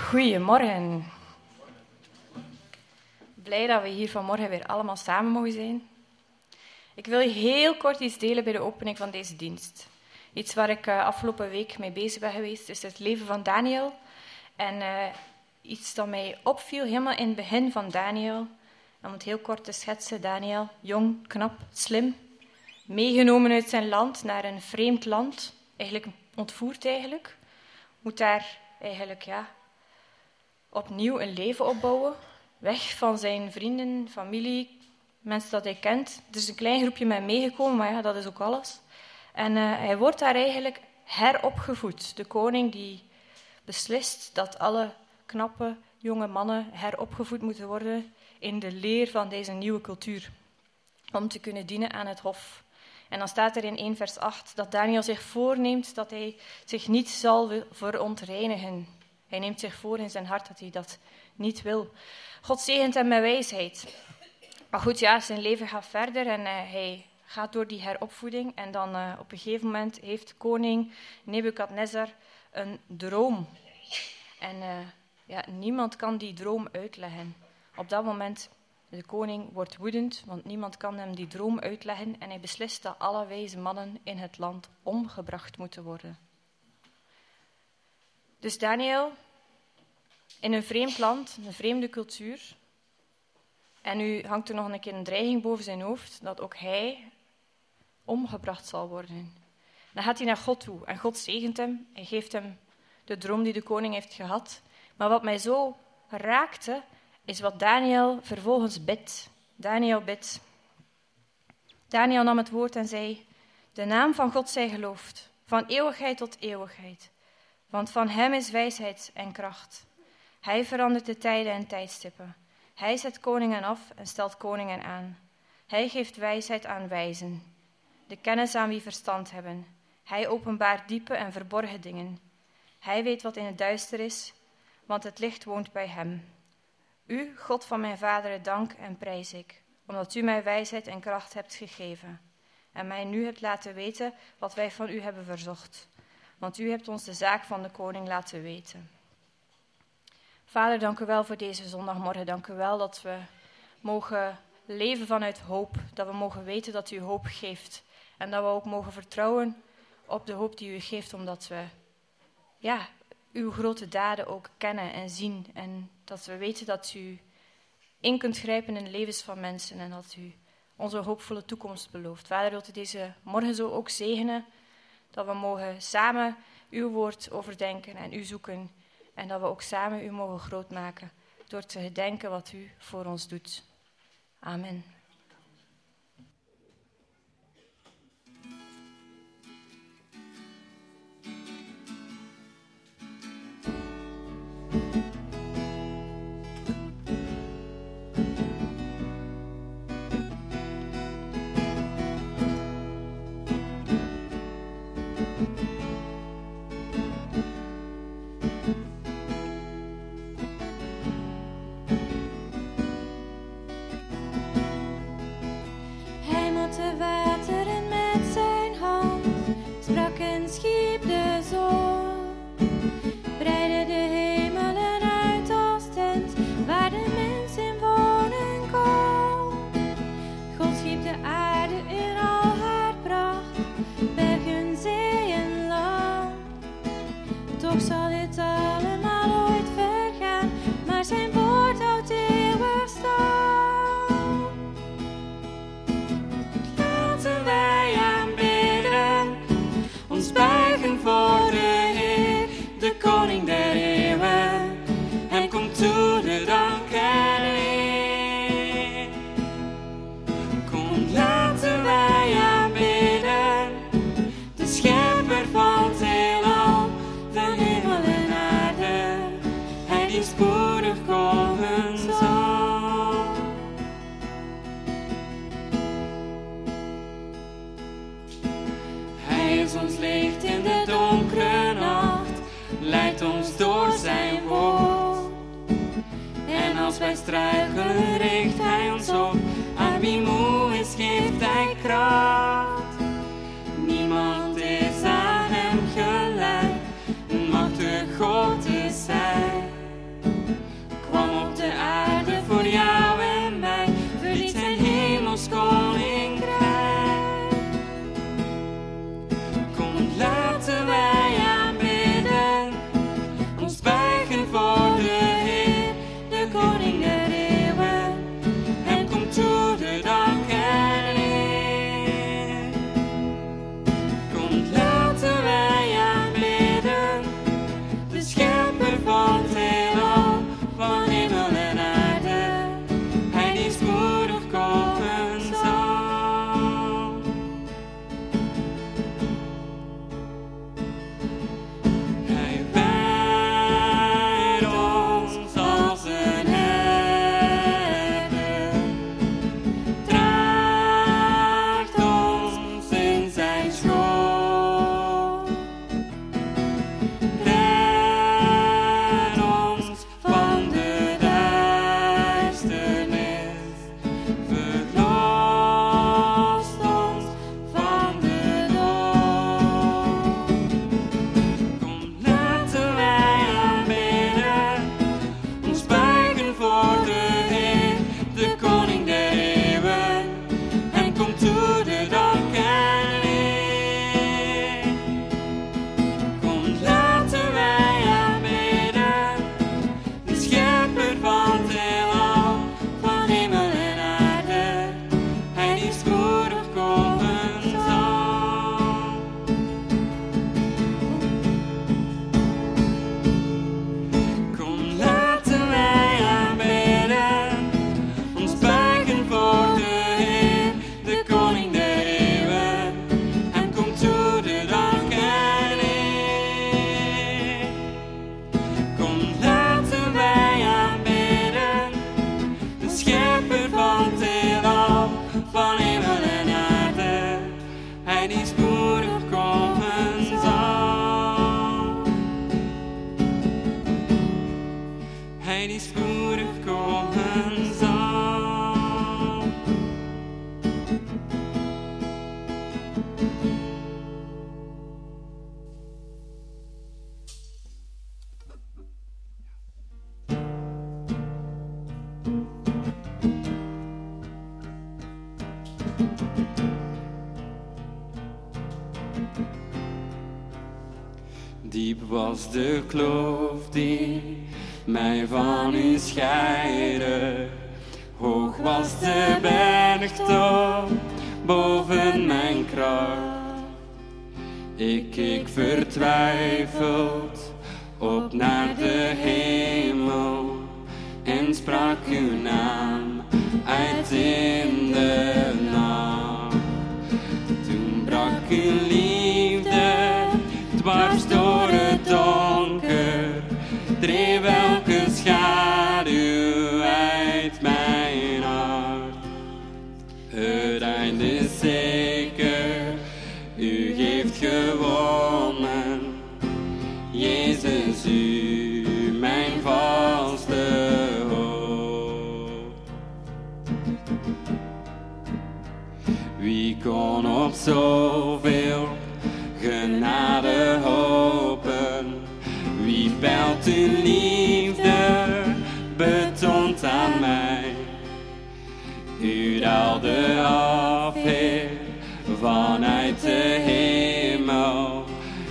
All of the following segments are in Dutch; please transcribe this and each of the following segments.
Goedemorgen. Blij dat we hier vanmorgen weer allemaal samen mogen zijn. Ik wil je heel kort iets delen bij de opening van deze dienst. Iets waar ik uh, afgelopen week mee bezig ben geweest, is het leven van Daniel. En uh, iets dat mij opviel helemaal in het begin van Daniel. Om het heel kort te schetsen, Daniel, jong, knap, slim, meegenomen uit zijn land naar een vreemd land, eigenlijk ontvoerd eigenlijk, moet daar eigenlijk ja, opnieuw een leven opbouwen, weg van zijn vrienden, familie, mensen dat hij kent. Er is een klein groepje met meegekomen, maar ja, dat is ook alles. En uh, hij wordt daar eigenlijk heropgevoed. De koning die beslist dat alle knappe jonge mannen heropgevoed moeten worden in de leer van deze nieuwe cultuur, om te kunnen dienen aan het hof. En dan staat er in 1 vers 8 dat Daniel zich voorneemt dat hij zich niet zal verontreinigen. Hij neemt zich voor in zijn hart dat hij dat niet wil. God zegent hem met wijsheid. Maar goed, ja, zijn leven gaat verder en uh, hij gaat door die heropvoeding. En dan uh, op een gegeven moment heeft koning Nebukadnezar een droom. En uh, ja, niemand kan die droom uitleggen. Op dat moment, de koning wordt woedend, want niemand kan hem die droom uitleggen. En hij beslist dat alle wijze mannen in het land omgebracht moeten worden. Dus Daniel, in een vreemd land, een vreemde cultuur. En nu hangt er nog een keer een dreiging boven zijn hoofd dat ook hij omgebracht zal worden. Dan gaat hij naar God toe en God zegent hem. Hij geeft hem de droom die de koning heeft gehad. Maar wat mij zo raakte, is wat Daniel vervolgens bidt. Daniel bidt. Daniel nam het woord en zei: De naam van God zij geloofd, van eeuwigheid tot eeuwigheid. Want van hem is wijsheid en kracht. Hij verandert de tijden en tijdstippen. Hij zet koningen af en stelt koningen aan. Hij geeft wijsheid aan wijzen, de kennis aan wie verstand hebben. Hij openbaart diepe en verborgen dingen. Hij weet wat in het duister is, want het licht woont bij hem. U, God van mijn vader, dank en prijs ik, omdat u mij wijsheid en kracht hebt gegeven en mij nu hebt laten weten wat wij van u hebben verzocht. Want u hebt ons de zaak van de koning laten weten. Vader, dank u wel voor deze zondagmorgen. Dank u wel dat we mogen leven vanuit hoop. Dat we mogen weten dat u hoop geeft. En dat we ook mogen vertrouwen op de hoop die u geeft, omdat we ja, uw grote daden ook kennen en zien. En dat we weten dat u in kunt grijpen in de levens van mensen en dat u onze hoopvolle toekomst belooft. Vader, wilt u deze morgen zo ook zegenen, dat we mogen samen uw woord overdenken en u zoeken. En dat we ook samen u mogen grootmaken door te gedenken wat u voor ons doet. Amen.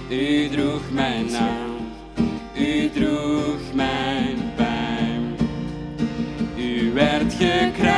U droeg mijn naam, u droeg mijn pijn. U werd gekruisigd.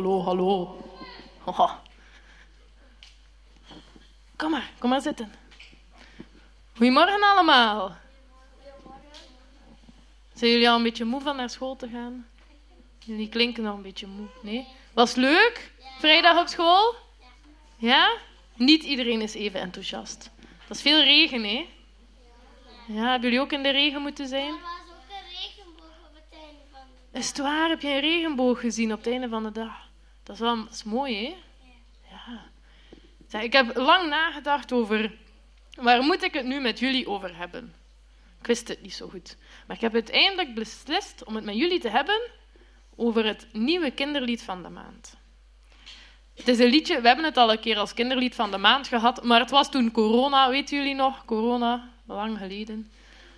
Hallo, hallo. Kom maar, kom maar zitten. Goedemorgen allemaal. Zijn jullie al een beetje moe van naar school te gaan? Jullie klinken nog een beetje moe. Nee? Was leuk? Vrijdag op school? Ja? Niet iedereen is even enthousiast. Dat is veel regen, hè? Ja, hebben jullie ook in de regen moeten zijn? Er was ook een regenboog op het einde van de Is het waar? Heb je een regenboog gezien op het einde van de dag? Dat is wel is mooi, hè? Ja. Zeg, ik heb lang nagedacht over waar moet ik het nu met jullie over hebben. Ik wist het niet zo goed. Maar ik heb uiteindelijk beslist om het met jullie te hebben over het nieuwe kinderlied van de maand. Het is een liedje, we hebben het al een keer als kinderlied van de maand gehad, maar het was toen corona, weten jullie nog? Corona, lang geleden.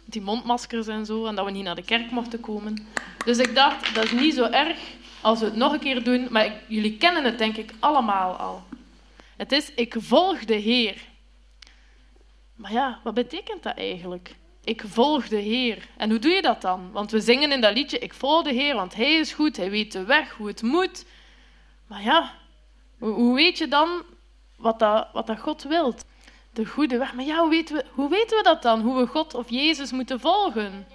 Met die mondmaskers en zo, en dat we niet naar de kerk mochten komen. Dus ik dacht, dat is niet zo erg als we het nog een keer doen, maar jullie kennen het denk ik allemaal al. Het is, ik volg de Heer. Maar ja, wat betekent dat eigenlijk? Ik volg de Heer. En hoe doe je dat dan? Want we zingen in dat liedje, ik volg de Heer, want Hij is goed, Hij weet de weg, hoe het moet. Maar ja, hoe, hoe weet je dan wat dat, wat dat God wilt? De goede weg. Maar ja, hoe weten, we, hoe weten we dat dan? Hoe we God of Jezus moeten volgen?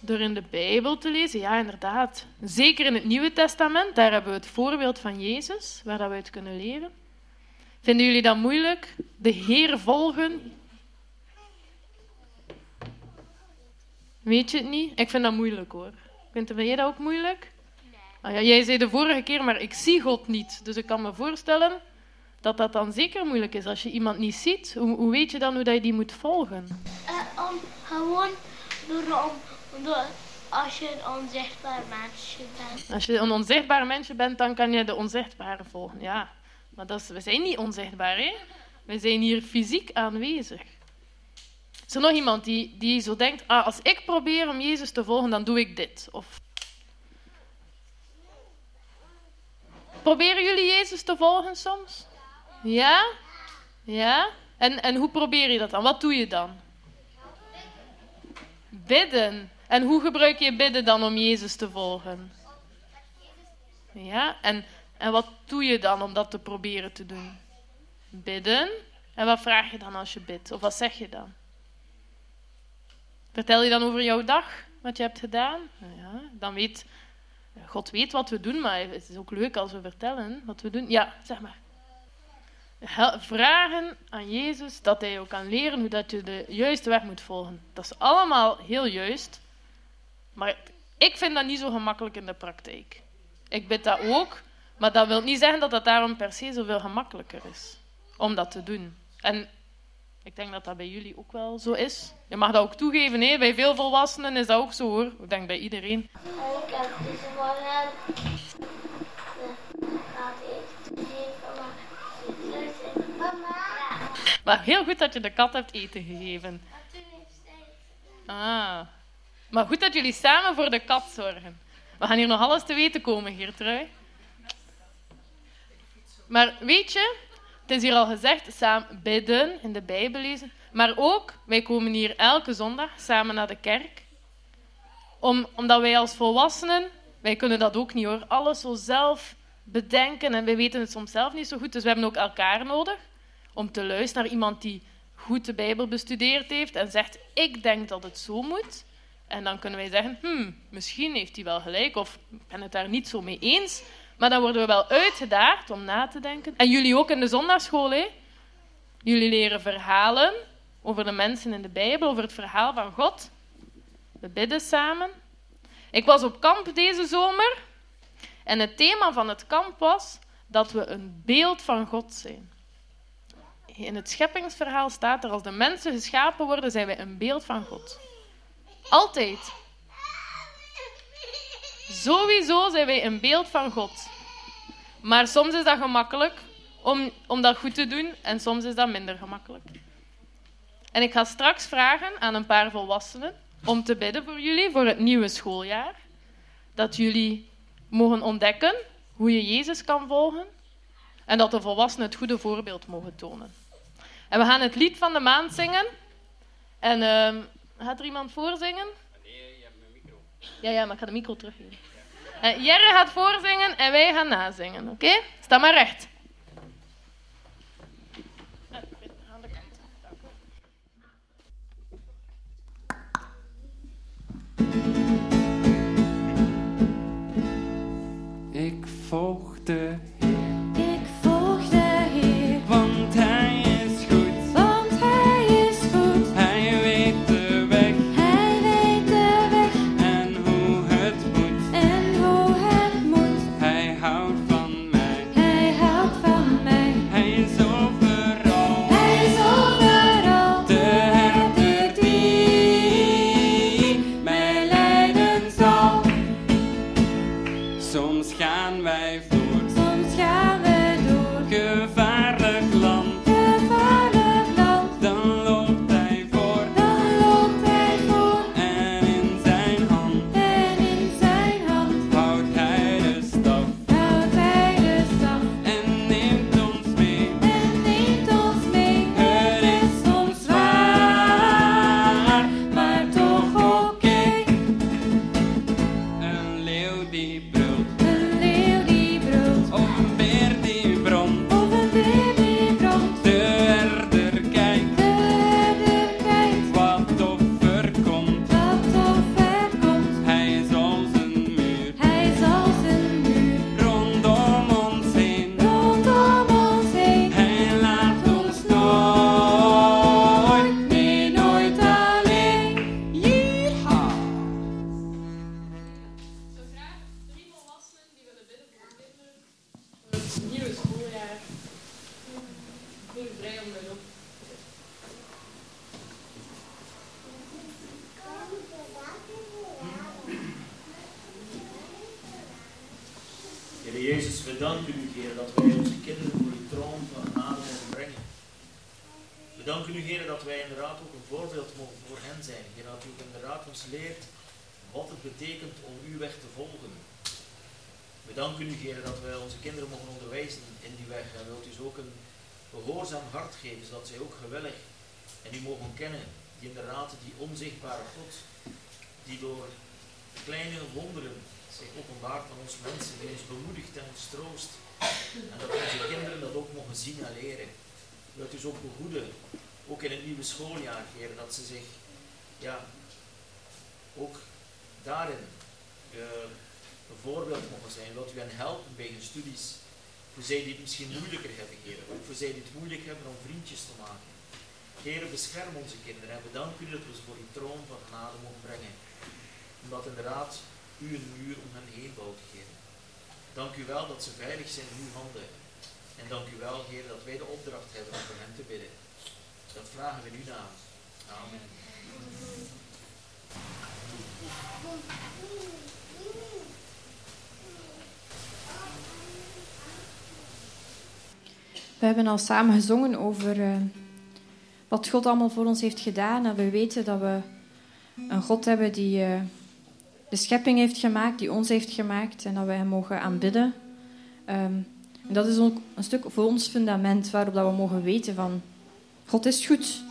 Door in de Bijbel te lezen, ja, inderdaad. Zeker in het Nieuwe Testament, daar hebben we het voorbeeld van Jezus, waar dat we uit kunnen leren. Vinden jullie dat moeilijk? De Heer volgen? Weet je het niet? Ik vind dat moeilijk hoor. Vind jij dat ook moeilijk? Ah, ja, jij zei de vorige keer, maar ik zie God niet. Dus ik kan me voorstellen dat dat dan zeker moeilijk is. Als je iemand niet ziet, hoe, hoe weet je dan hoe dat je die moet volgen? Eh, om, gewoon door, om, als je een onzichtbaar mensje bent. Als je een onzichtbaar mensje bent, dan kan je de onzichtbare volgen. Ja, maar dat we zijn niet onzichtbaar, hè? We zijn hier fysiek aanwezig. Is er nog iemand die, die zo denkt, ah, als ik probeer om Jezus te volgen, dan doe ik dit? Of... Proberen jullie Jezus te volgen soms? Ja? Ja? En, en hoe probeer je dat dan? Wat doe je dan? Bidden. En hoe gebruik je bidden dan om Jezus te volgen? Ja, en, en wat doe je dan om dat te proberen te doen? Bidden. En wat vraag je dan als je bidt? Of wat zeg je dan? Vertel je dan over jouw dag, wat je hebt gedaan? Nou ja, dan weet God weet wat we doen, maar het is ook leuk als we vertellen wat we doen. Ja, zeg maar. Vragen aan Jezus dat hij jou kan leren hoe dat je de juiste weg moet volgen. Dat is allemaal heel juist, maar ik vind dat niet zo gemakkelijk in de praktijk. Ik bid dat ook, maar dat wil niet zeggen dat dat daarom per se zoveel gemakkelijker is om dat te doen. En ik denk dat dat bij jullie ook wel zo is. Je mag dat ook toegeven, hè? bij veel volwassenen is dat ook zo hoor. Ik denk bij iedereen. En ik heb deze morgen maar heel goed dat je de kat hebt eten gegeven. Ah. Maar goed dat jullie samen voor de kat zorgen. We gaan hier nog alles te weten komen, Geertrui. Maar weet je, het is hier al gezegd, samen bidden, in de Bijbel lezen. Maar ook, wij komen hier elke zondag samen naar de kerk. Om, omdat wij als volwassenen, wij kunnen dat ook niet hoor, alles zo zelf bedenken. En wij weten het soms zelf niet zo goed. Dus we hebben ook elkaar nodig om te luisteren naar iemand die goed de Bijbel bestudeerd heeft en zegt, ik denk dat het zo moet. En dan kunnen wij zeggen, hmm, misschien heeft hij wel gelijk of ik ben het daar niet zo mee eens. Maar dan worden we wel uitgedaagd om na te denken. En jullie ook in de zondagschool, hè? Jullie leren verhalen over de mensen in de Bijbel, over het verhaal van God. We bidden samen. Ik was op kamp deze zomer en het thema van het kamp was dat we een beeld van God zijn. In het scheppingsverhaal staat er, als de mensen geschapen worden, zijn wij een beeld van God. Altijd. Sowieso zijn wij een beeld van God. Maar soms is dat gemakkelijk om, om dat goed te doen en soms is dat minder gemakkelijk. En ik ga straks vragen aan een paar volwassenen om te bidden voor jullie, voor het nieuwe schooljaar. Dat jullie mogen ontdekken hoe je Jezus kan volgen en dat de volwassenen het goede voorbeeld mogen tonen. En we gaan het lied van de maand zingen. En ehm, gaat er iemand voorzingen? Nee, je hebt Ja, ja, maar ik ga de micro teruggeven. Eh, Jerry gaat voorzingen en wij gaan nazingen, oké? Sta maar recht. Zodat zij ook gewillig en u mogen kennen. Die inderdaad, die onzichtbare God, die door kleine wonderen zich openbaart aan ons mensen, die ons bemoedigt en ons troost. En dat onze kinderen dat ook mogen zien en leren. Wilt u ze ook behoeden, ook in het nieuwe schooljaar, Heer, dat ze zich, ja, ook daarin eh, een voorbeeld mogen zijn. Wilt u hen helpen bij hun studies, voor zij die het misschien moeilijker hebben, Heer, ook voor zij die het moeilijk hebben om vriendjes te maken. Heer, bescherm onze kinderen en bedank u dat we ze voor uw troon van genade mogen brengen. Omdat inderdaad u een muur om hen heen bouwt, Heer. Dank u wel dat ze veilig zijn in uw handen. En dank u wel, Heer, dat wij de opdracht hebben om voor hen te bidden. Dat vragen we in uw naam. Amen. We hebben al samen gezongen over eh, wat God allemaal voor ons heeft gedaan. En we weten dat we een God hebben die eh, de schepping heeft gemaakt, die ons heeft gemaakt en dat we Hem mogen aanbidden. Ehm, en dat is ook een stuk voor ons fundament waarop dat we mogen weten van God is goed.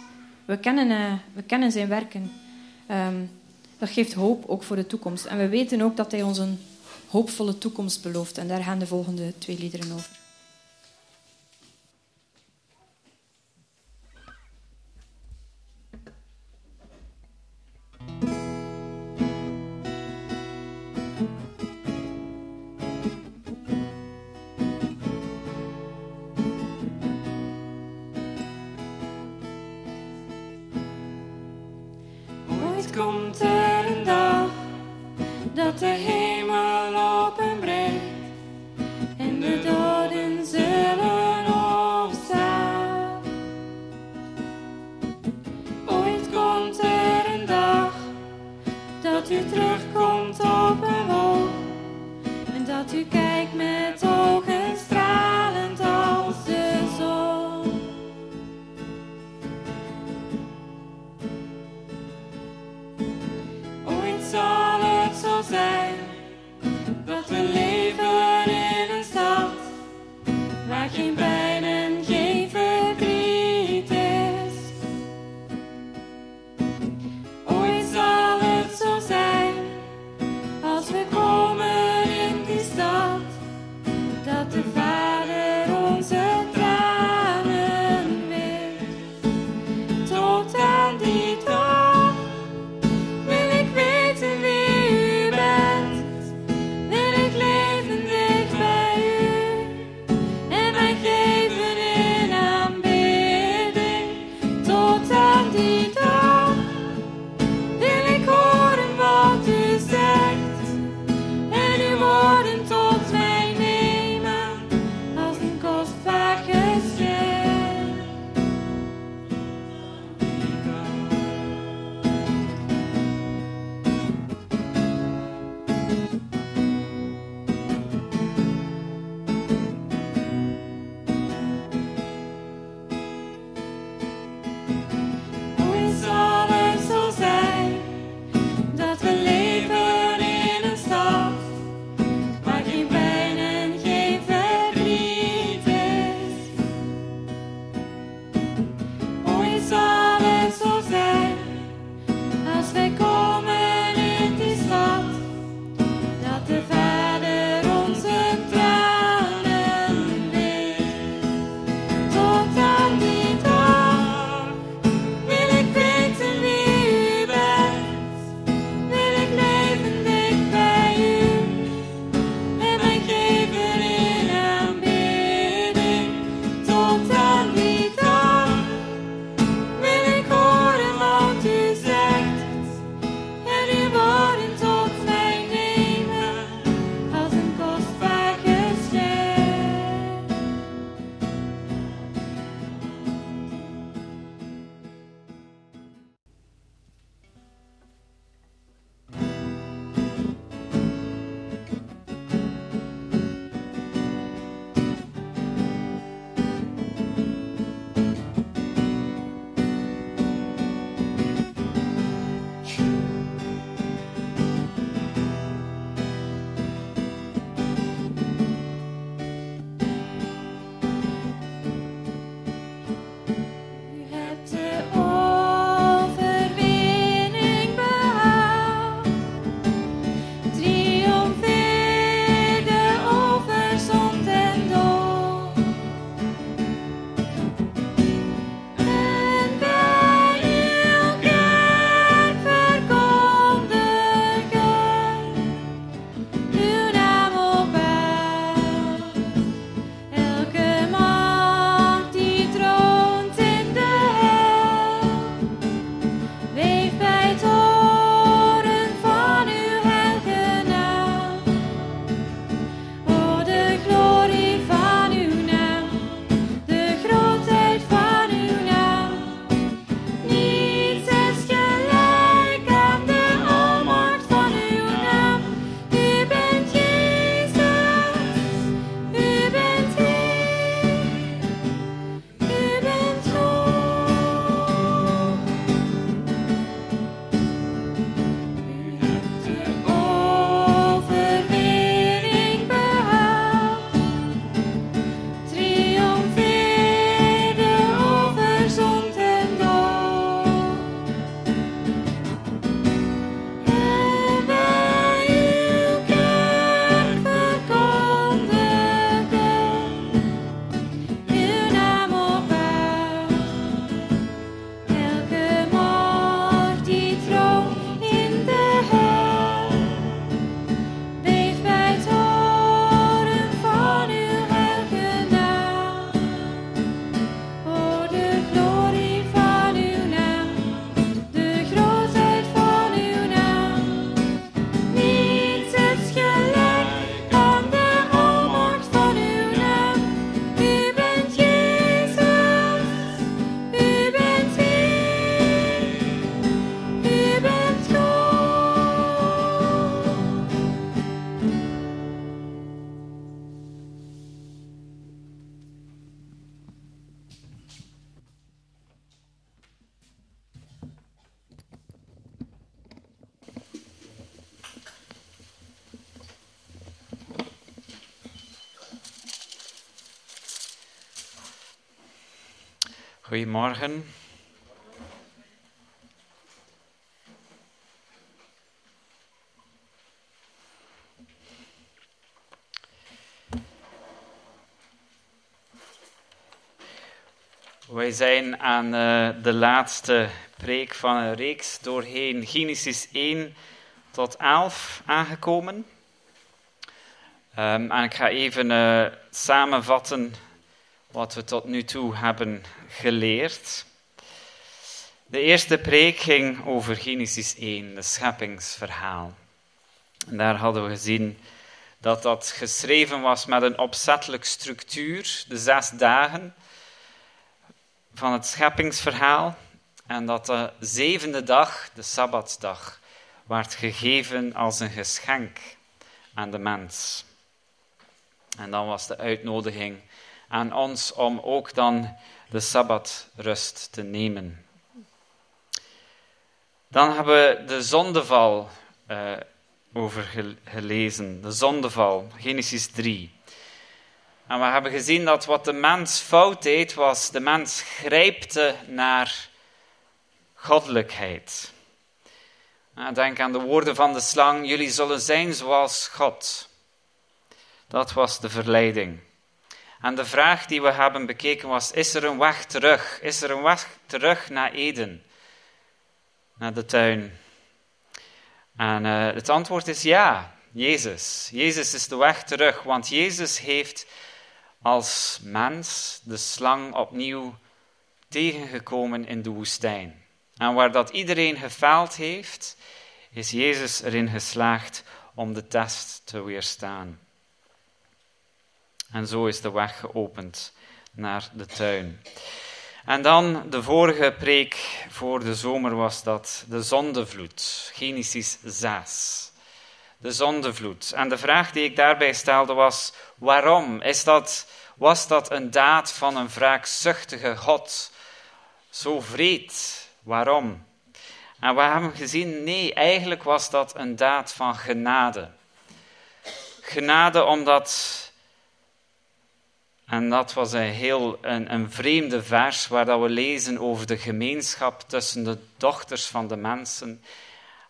We kennen, eh, we kennen Zijn werken. Ehm, dat geeft hoop ook voor de toekomst. En we weten ook dat Hij ons een hoopvolle toekomst belooft. En daar gaan de volgende twee liederen over. Komt er een dag dat de hemel openbreekt en de doden zullen opstaan. Ooit komt er een dag dat u terugkomt op een wolk en dat u kijkt met zal het zo zijn Goedemorgen. Wij zijn aan eh, de laatste preek van een reeks doorheen Genesis 1 tot 11 aangekomen. Ehm, en ik ga even eh, samenvatten wat we tot nu toe hebben geleerd. De eerste preek ging over Genesis 1, de scheppingsverhaal. En daar hadden we gezien dat dat geschreven was met een opzettelijk structuur, de zes dagen van het scheppingsverhaal. En dat de zevende dag, de Sabbatsdag, werd gegeven als een geschenk aan de mens. En dan was de uitnodiging aan ons om ook dan de Sabbatrust te nemen. Dan hebben we de zondeval uh, over gelezen, de zondeval, Genesis 3. En we hebben gezien dat wat de mens fout deed, was de mens grijpte naar goddelijkheid. Denk aan de woorden van de slang, jullie zullen zijn zoals God. Dat was de verleiding. En de vraag die we hebben bekeken was, is er een weg terug? Is er een weg terug naar Eden? Naar de tuin? En uh, het antwoord is ja, Jezus. Jezus is de weg terug, want Jezus heeft als mens de slang opnieuw tegengekomen in de woestijn. En waar dat iedereen gefaald heeft, is Jezus erin geslaagd om de test te weerstaan. En zo is de weg geopend naar de tuin. En dan de vorige preek voor de zomer was dat de zondevloed, Genesis 6. De zondevloed. En de vraag die ik daarbij stelde was: waarom? Is dat, was dat een daad van een wraakzuchtige God? Zo vreed. Waarom? En we hebben gezien, nee, eigenlijk was dat een daad van genade. Genade omdat en dat was een heel een, een vreemde vers waar dat we lezen over de gemeenschap tussen de dochters van de mensen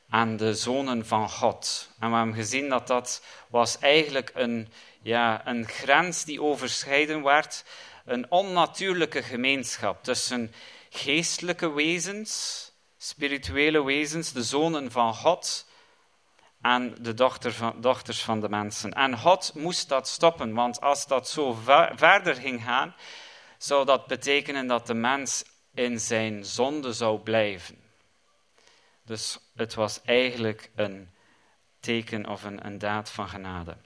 en de zonen van God. En we hebben gezien dat dat was eigenlijk een, ja, een grens die overschreden werd, een onnatuurlijke gemeenschap tussen geestelijke wezens, spirituele wezens, de zonen van God, aan de dochter van, dochters van de mensen. En God moest dat stoppen, want als dat zo verder ging gaan, zou dat betekenen dat de mens in zijn zonde zou blijven. Dus het was eigenlijk een teken of een, een daad van genade.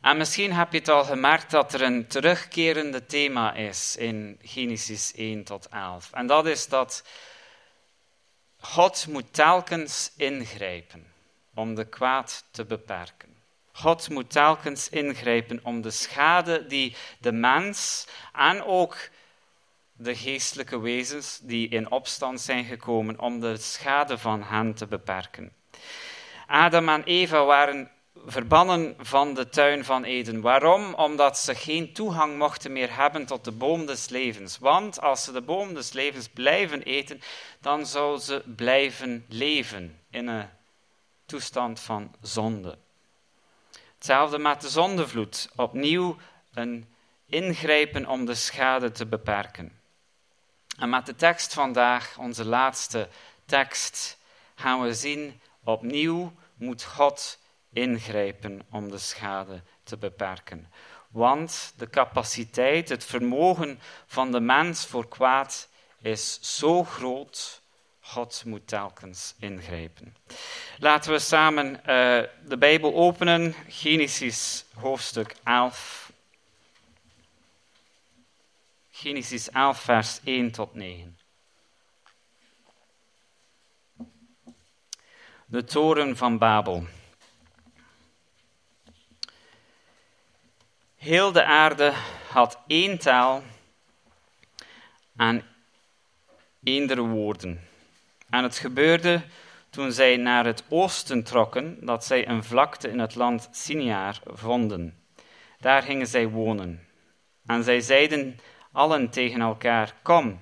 En misschien heb je het al gemerkt dat er een terugkerende thema is in Genesis 1 tot 11. En dat is dat God moet telkens ingrijpen om de kwaad te beperken. God moet telkens ingrijpen om de schade die de mens en ook de geestelijke wezens die in opstand zijn gekomen, om de schade van hen te beperken. Adam en Eva waren verbannen van de tuin van Eden. Waarom? Omdat ze geen toegang mochten meer hebben tot de boom des levens. Want als ze de boom des levens blijven eten, dan zouden ze blijven leven in een toestand van zonde. Hetzelfde met de zondevloed. Opnieuw een ingrijpen om de schade te beperken. En met de tekst vandaag, onze laatste tekst, gaan we zien, opnieuw moet God ingrijpen om de schade te beperken. Want de capaciteit, het vermogen van de mens voor kwaad is zo groot God moet telkens ingrijpen. Laten we samen uh, de Bijbel openen, Genesis hoofdstuk 11. Genesis 11, vers 1 tot 9. De toren van Babel. Heel de aarde had één taal en eender woorden. En het gebeurde toen zij naar het oosten trokken, dat zij een vlakte in het land Siniar vonden. Daar gingen zij wonen. En zij zeiden allen tegen elkaar: Kom,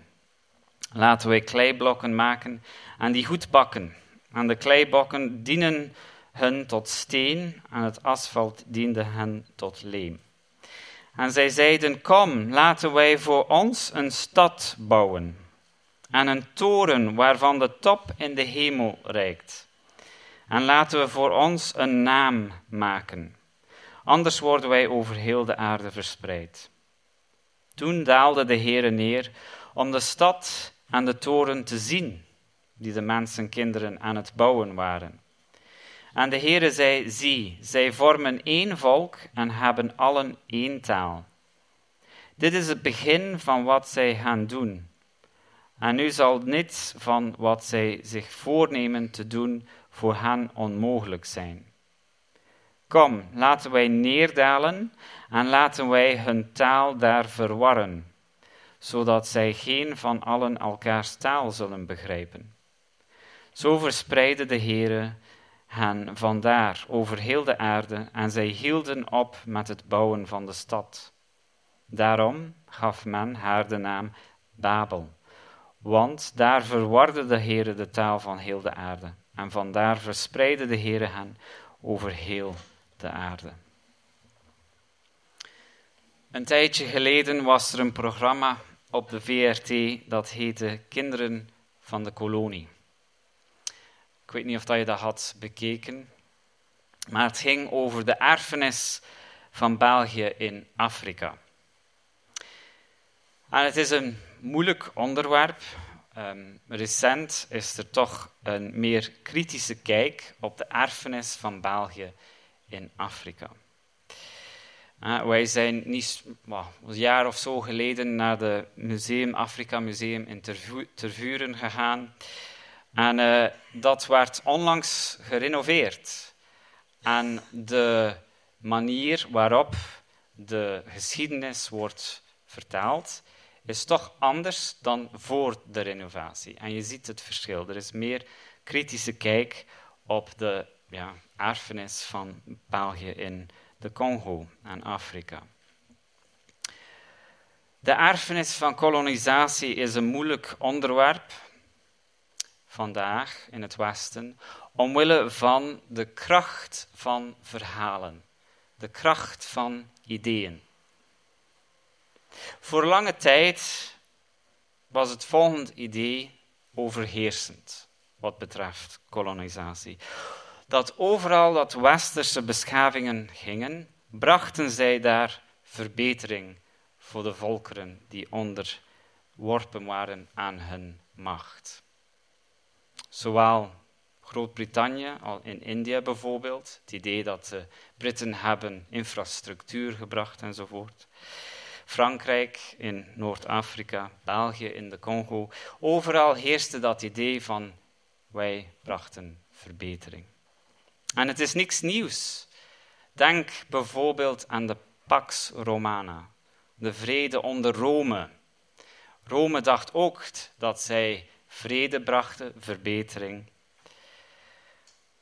laten wij kleiblokken maken en die goed bakken. En de kleiblokken dienen hun tot steen en het asfalt diende hen tot leem. En zij zeiden, kom, laten wij voor ons een stad bouwen en een toren waarvan de top in de hemel reikt. En laten we voor ons een naam maken. Anders worden wij over heel de aarde verspreid. Toen daalde de Heere neer om de stad en de toren te zien, die de mensenkinderen aan het bouwen waren. En de Heere zei, zie, zij vormen één volk en hebben allen één taal. Dit is het begin van wat zij gaan doen. En nu zal niets van wat zij zich voornemen te doen voor hen onmogelijk zijn. Kom, laten wij neerdalen en laten wij hun taal daar verwarren, zodat zij geen van allen elkaars taal zullen begrijpen. Zo verspreidde de Heere hen vandaar over heel de aarde en zij hielden op met het bouwen van de stad. Daarom gaf men haar de naam Babel, want daar verwarde de Heere de taal van heel de aarde en vandaar verspreidde de Heere hen over heel de aarde. Een tijdje geleden was er een programma op de VRT dat heette Kinderen van de Kolonie. Ik weet niet of je dat had bekeken, maar het ging over de erfenis van België in Afrika. En het is een moeilijk onderwerp. Um, recent is er toch een meer kritische kijk op de erfenis van België in Afrika. Uh, wij zijn niet, well, een jaar of zo geleden naar het museum, Afrika Museum in Tervuren gegaan. En uh, dat werd onlangs gerenoveerd. En de manier waarop de geschiedenis wordt vertaald, is toch anders dan voor de renovatie. En je ziet het verschil. Er is meer kritische kijk op de ja, erfenis van België in de Congo en Afrika. De erfenis van kolonisatie is een moeilijk onderwerp vandaag in het Westen, omwille van de kracht van verhalen, de kracht van ideeën. Voor lange tijd was het volgende idee overheersend wat betreft kolonisatie. Dat overal dat westerse beschavingen gingen, brachten zij daar verbetering voor de volkeren die onderworpen waren aan hun macht. Zowel Groot-Brittannië, al in India bijvoorbeeld, het idee dat de Britten hebben infrastructuur gebracht enzovoort. Frankrijk in Noord-Afrika, België in de Congo. Overal heerste dat idee van wij brachten verbetering. En het is niks nieuws. Denk bijvoorbeeld aan de Pax Romana, de vrede onder Rome. Rome dacht ook dat zij vrede brachten, verbetering.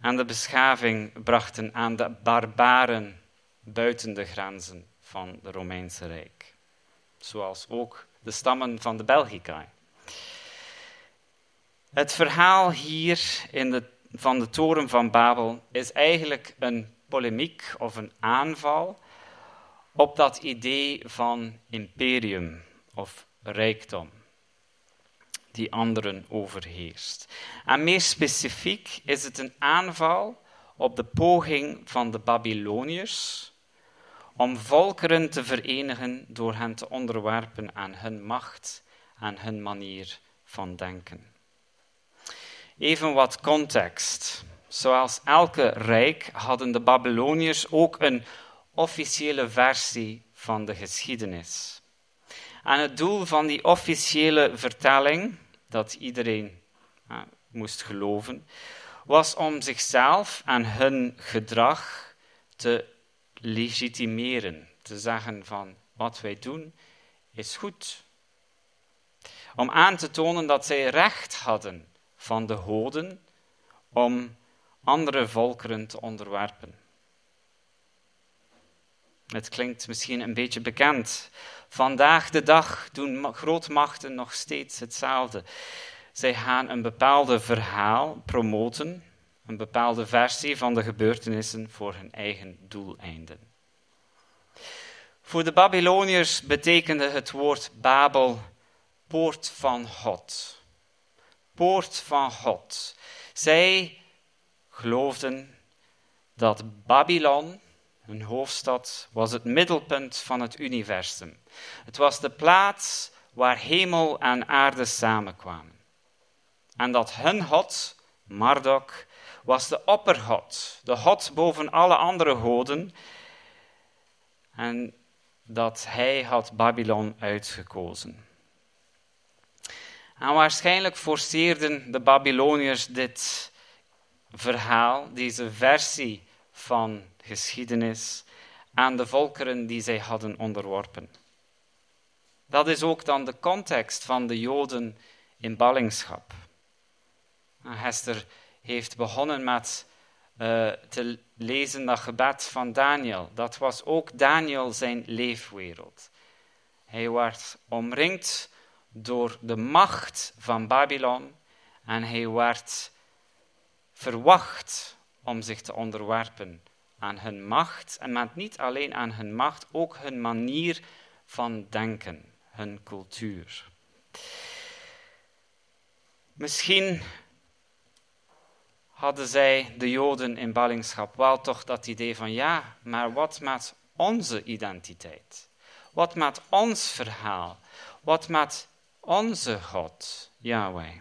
En de beschaving brachten aan de barbaren buiten de grenzen van het Romeinse Rijk zoals ook de stammen van de Belgicae. Het verhaal hier in de, van de toren van Babel is eigenlijk een polemiek of een aanval op dat idee van imperium of rijkdom die anderen overheerst. En meer specifiek is het een aanval op de poging van de Babyloniërs om volkeren te verenigen door hen te onderwerpen aan hun macht, aan hun manier van denken. Even wat context. Zoals elke rijk hadden de Babyloniërs ook een officiële versie van de geschiedenis. En het doel van die officiële vertelling, dat iedereen moest geloven, was om zichzelf en hun gedrag te legitimeren. Te zeggen van wat wij doen is goed. Om aan te tonen dat zij recht hadden van de goden om andere volkeren te onderwerpen. Het klinkt misschien een beetje bekend. Vandaag de dag doen grootmachten nog steeds hetzelfde. Zij gaan een bepaalde verhaal promoten een bepaalde versie van de gebeurtenissen voor hun eigen doeleinden. Voor de Babyloniërs betekende het woord Babel poort van God. Poort van God. Zij geloofden dat Babylon, hun hoofdstad, was het middelpunt van het universum. Het was de plaats waar hemel en aarde samenkwamen. En dat hun God, Marduk, was de oppergod, de God boven alle andere goden. En dat hij had Babylon uitgekozen. En waarschijnlijk forceerden de Babyloniërs dit verhaal, deze versie van geschiedenis, aan de volkeren die zij hadden onderworpen. Dat is ook dan de context van de Joden in ballingschap. Hester heeft begonnen met uh, te lezen dat gebed van Daniel. Dat was ook Daniel zijn leefwereld. Hij werd omringd door de macht van Babylon en hij werd verwacht om zich te onderwerpen aan hun macht. En met niet alleen aan hun macht, ook hun manier van denken, hun cultuur. Misschien hadden zij, de Joden in ballingschap, wel toch dat idee van ja, maar wat met onze identiteit? Wat met ons verhaal? Wat met onze God, Yahweh?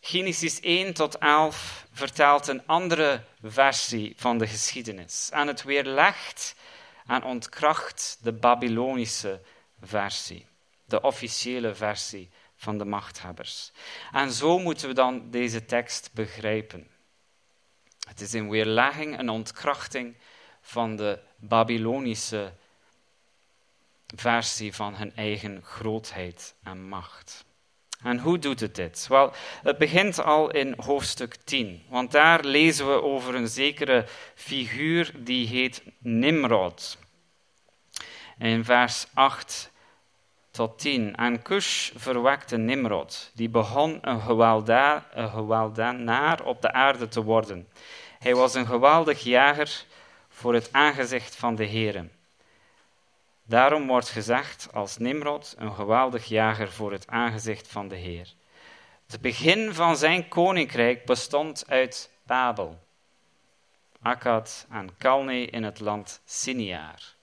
Genesis 1 tot 11 vertelt een andere versie van de geschiedenis. En het weerlegt en ontkracht de Babylonische versie, de officiële versie van de machthebbers. En zo moeten we dan deze tekst begrijpen. Het is een weerlegging, een ontkrachting van de Babylonische versie van hun eigen grootheid en macht. En hoe doet het dit? Wel, het begint al in hoofdstuk 10, want daar lezen we over een zekere figuur die heet Nimrod. In vers 8 tot 10. En Cush verwekte Nimrod, die begon een, gewelda, een geweldenaar op de aarde te worden. Hij was een geweldig jager voor het aangezicht van de Heere. Daarom wordt gezegd als Nimrod een geweldig jager voor het aangezicht van de Heer. Het begin van zijn koninkrijk bestond uit Babel, Akkad en Kalne in het land Siniar.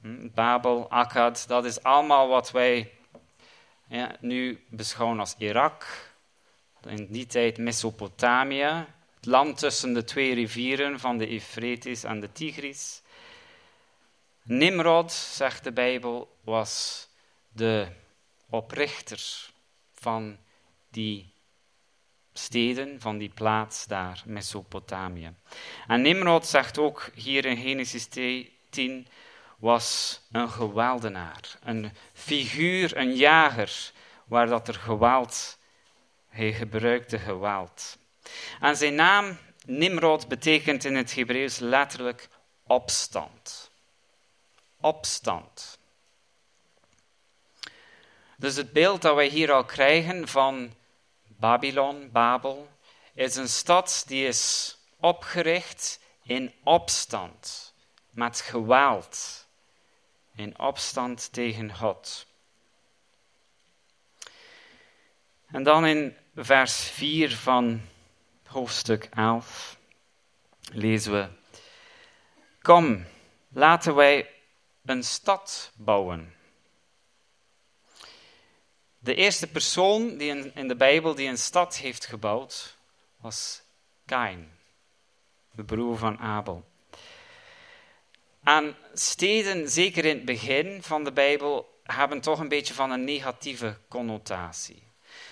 Hm, Babel, Akkad, dat is allemaal wat wij ja, nu beschouwen als Irak. In die tijd Mesopotamië, het land tussen de twee rivieren van de Euphrates en de Tigris. Nimrod, zegt de Bijbel, was de oprichter van die steden, van die plaats daar, Mesopotamië. En Nimrod zegt ook hier in Genesis 10 was een geweldenaar, een figuur, een jager, waar dat er geweld, hij gebruikte geweld. En zijn naam, Nimrod, betekent in het Hebreeuws letterlijk opstand. Opstand. Dus het beeld dat wij hier al krijgen van Babylon, Babel, is een stad die is opgericht in opstand, met geweld in opstand tegen God. En dan in vers 4 van hoofdstuk 11 lezen we: Kom, laten wij een stad bouwen. De eerste persoon die in, de Bijbel die een stad heeft gebouwd was Kain, de broer van Abel. Aan steden, zeker in het begin van de Bijbel, hebben toch een beetje van een negatieve connotatie.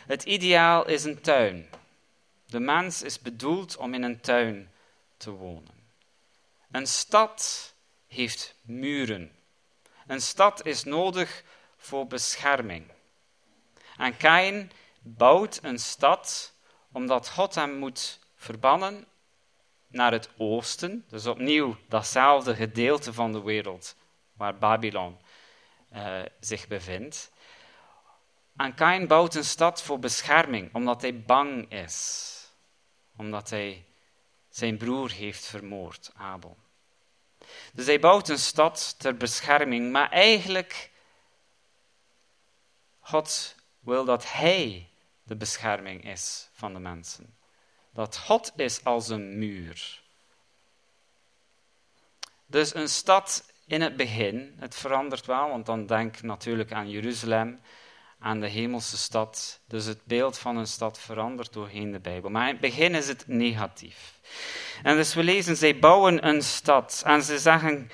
Het ideaal is een tuin. De mens is bedoeld om in een tuin te wonen. Een stad heeft muren. Een stad is nodig voor bescherming. En Kain bouwt een stad omdat God hem moet verbannen naar het oosten, dus opnieuw datzelfde gedeelte van de wereld waar Babylon uh, zich bevindt. En Kain bouwt een stad voor bescherming, omdat hij bang is. Omdat hij zijn broer heeft vermoord, Abel. Dus hij bouwt een stad ter bescherming, maar eigenlijk, God wil dat hij de bescherming is van de mensen. Dat God is als een muur. Dus een stad in het begin, het verandert wel, want dan denk natuurlijk aan Jeruzalem, aan de hemelse stad. Dus het beeld van een stad verandert doorheen de Bijbel. Maar in het begin is het negatief. En dus we lezen, zij bouwen een stad. En ze zeggen,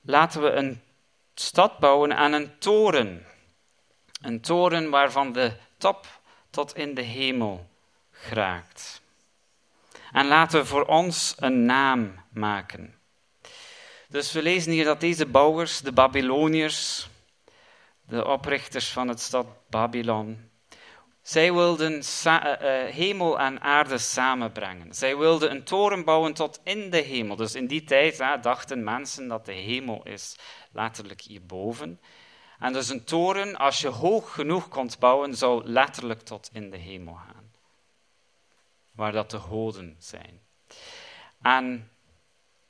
laten we een stad bouwen aan een toren. Een toren waarvan de top tot in de hemel geraakt. En laten we voor ons een naam maken. Dus we lezen hier dat deze bouwers, de Babyloniërs, de oprichters van het stad Babylon, zij wilden uh, hemel en aarde samenbrengen. Zij wilden een toren bouwen tot in de hemel. Dus in die tijd dachten mensen dat de hemel is letterlijk hierboven. En dus een toren, als je hoog genoeg kon bouwen, zou letterlijk tot in de hemel gaan. Waar dat de goden zijn. En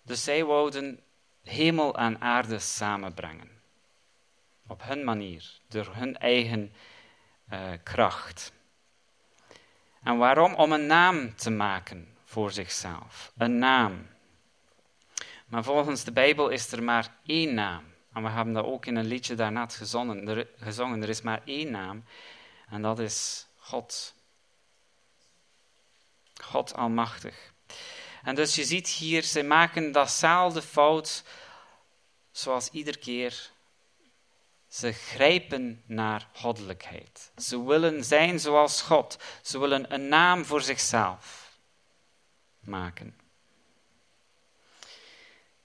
dus zij wouden hemel en aarde samenbrengen. Op hun manier, door hun eigen uh, kracht. En waarom? Om een naam te maken voor zichzelf. Een naam. Maar volgens de Bijbel is er maar één naam. En we hebben dat ook in een liedje daarnet gezongen. Er, gezongen. er is maar één naam. En dat is God. God Almachtig. En dus je ziet hier, ze maken datzelfde fout zoals iedere keer. Ze grijpen naar goddelijkheid. Ze willen zijn zoals God. Ze willen een naam voor zichzelf maken.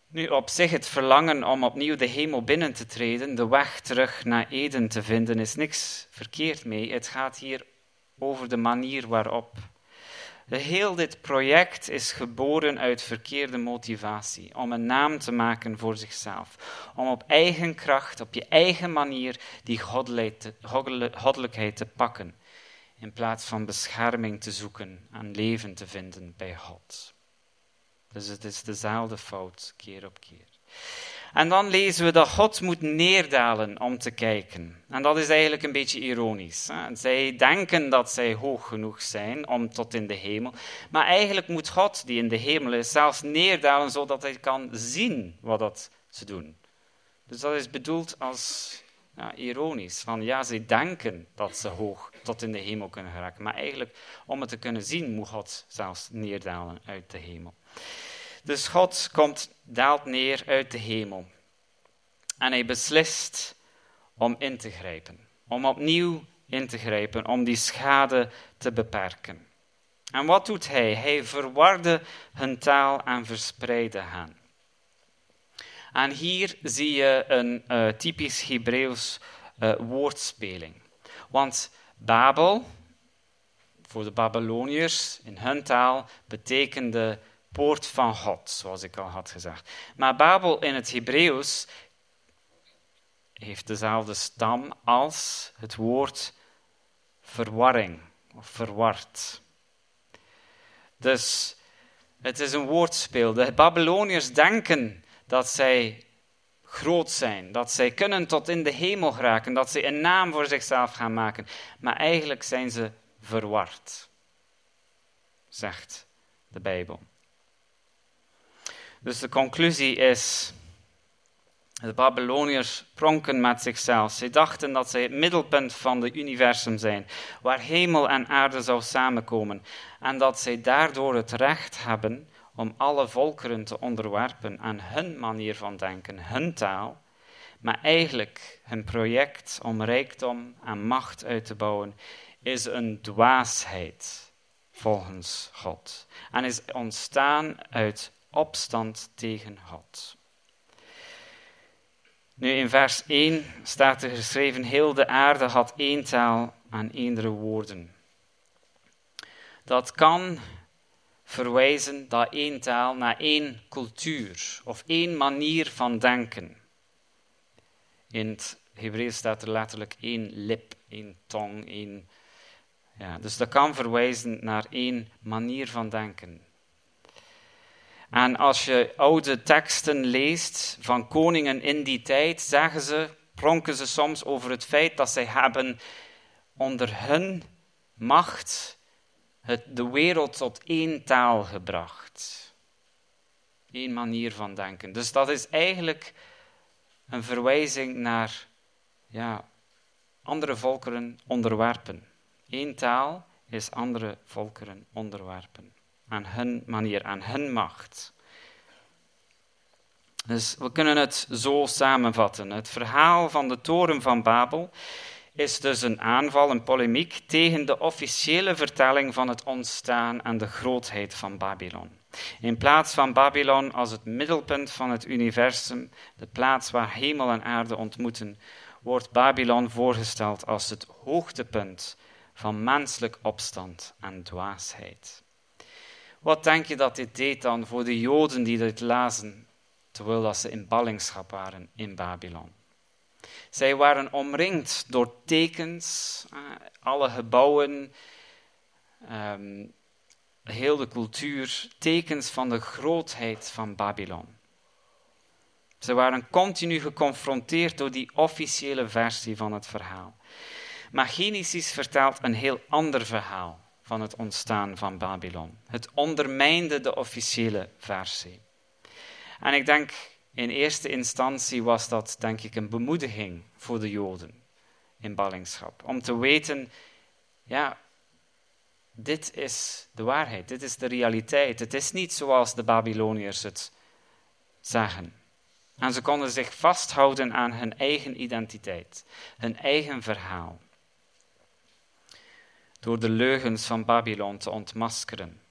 Nu, op zich het verlangen om opnieuw de hemel binnen te treden, de weg terug naar Eden te vinden, is niks verkeerd mee. Het gaat hier over de manier waarop. Heel dit project is geboren uit verkeerde motivatie, om een naam te maken voor zichzelf, om op eigen kracht, op je eigen manier, die goddelijkheid te pakken, in plaats van bescherming te zoeken en leven te vinden bij God. Dus het is dezelfde fout keer op keer. En dan lezen we dat God moet neerdalen om te kijken. En dat is eigenlijk een beetje ironisch. Zij denken dat zij hoog genoeg zijn om tot in de hemel. Maar eigenlijk moet God, die in de hemel is, zelfs neerdalen zodat hij kan zien wat dat ze doen. Dus dat is bedoeld als ja, ironisch. Van ja, zij denken dat ze hoog tot in de hemel kunnen geraken. Maar eigenlijk, om het te kunnen zien, moet God zelfs neerdalen uit de hemel. Dus God komt, daalt neer uit de hemel. En hij beslist om in te grijpen. Om opnieuw in te grijpen, om die schade te beperken. En wat doet hij? Hij verwarde hun taal en verspreidde hen. En hier zie je een uh, typisch Hebreeuws uh, woordspeling. Want Babel, voor de Babyloniërs in hun taal, betekende poort van God, zoals ik al had gezegd. Maar Babel in het Hebreeuws heeft dezelfde stam als het woord verwarring of verward. Dus het is een woordspeel. De Babyloniërs denken dat zij groot zijn, dat zij kunnen tot in de hemel geraken, dat ze een naam voor zichzelf gaan maken. Maar eigenlijk zijn ze verward, zegt de Bijbel. Dus de conclusie is, de Babyloniërs pronken met zichzelf. Ze dachten dat zij het middelpunt van het universum zijn, waar hemel en aarde zou samenkomen, en dat zij daardoor het recht hebben om alle volkeren te onderwerpen aan hun manier van denken, hun taal, maar eigenlijk hun project om rijkdom en macht uit te bouwen is een dwaasheid volgens God en is ontstaan uit opstand tegen God. Nu in vers 1 staat er geschreven: Heel de aarde had één taal en eendere woorden. Dat kan verwijzen naar één taal, naar één cultuur of één manier van denken. In het Hebreeuws staat er letterlijk één lip, één tong, één. Ja, dus dat kan verwijzen naar één manier van denken. En als je oude teksten leest van koningen in die tijd, zeggen ze, pronken ze soms over het feit dat zij hebben onder hun macht de wereld tot één taal gebracht. Eén manier van denken. Dus dat is eigenlijk een verwijzing naar ja, andere volkeren onderwerpen. Eén taal is andere volkeren onderwerpen. Aan hun manier, aan hun macht. Dus we kunnen het zo samenvatten. Het verhaal van de toren van Babel is dus een aanval, een polemiek tegen de officiële vertelling van het ontstaan en de grootheid van Babylon. In plaats van Babylon als het middelpunt van het universum, de plaats waar hemel en aarde ontmoeten, wordt Babylon voorgesteld als het hoogtepunt van menselijk opstand en dwaasheid. Wat denk je dat dit deed dan voor de Joden die dit lazen, terwijl ze in ballingschap waren in Babylon? Zij waren omringd door tekens, eh, alle gebouwen, um, heel de cultuur, tekens van de grootheid van Babylon. Ze waren continu geconfronteerd door die officiële versie van het verhaal. Maar Genesis vertelt een heel ander verhaal van het ontstaan van Babylon. Het ondermijnde de officiële versie. En ik denk, in eerste instantie was dat, denk ik, een bemoediging voor de Joden in ballingschap. Om te weten, ja, dit is de waarheid, dit is de realiteit. Het is niet zoals de Babyloniërs het zeggen. En ze konden zich vasthouden aan hun eigen identiteit, hun eigen verhaal. Door de leugens van Babylon te ontmaskeren.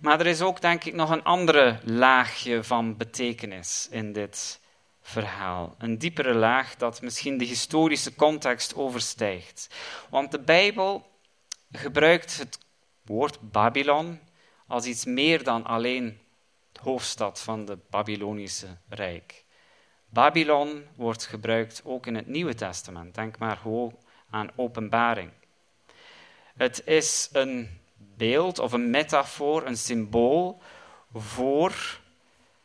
Maar er is ook, denk ik, nog een andere laagje van betekenis in dit verhaal. Een diepere laag dat misschien de historische context overstijgt. Want de Bijbel gebruikt het woord Babylon als iets meer dan alleen de hoofdstad van het Babylonische Rijk. Babylon wordt gebruikt ook in het Nieuwe Testament. Denk maar gewoon aan openbaring. Het is een beeld of een metafoor, een symbool voor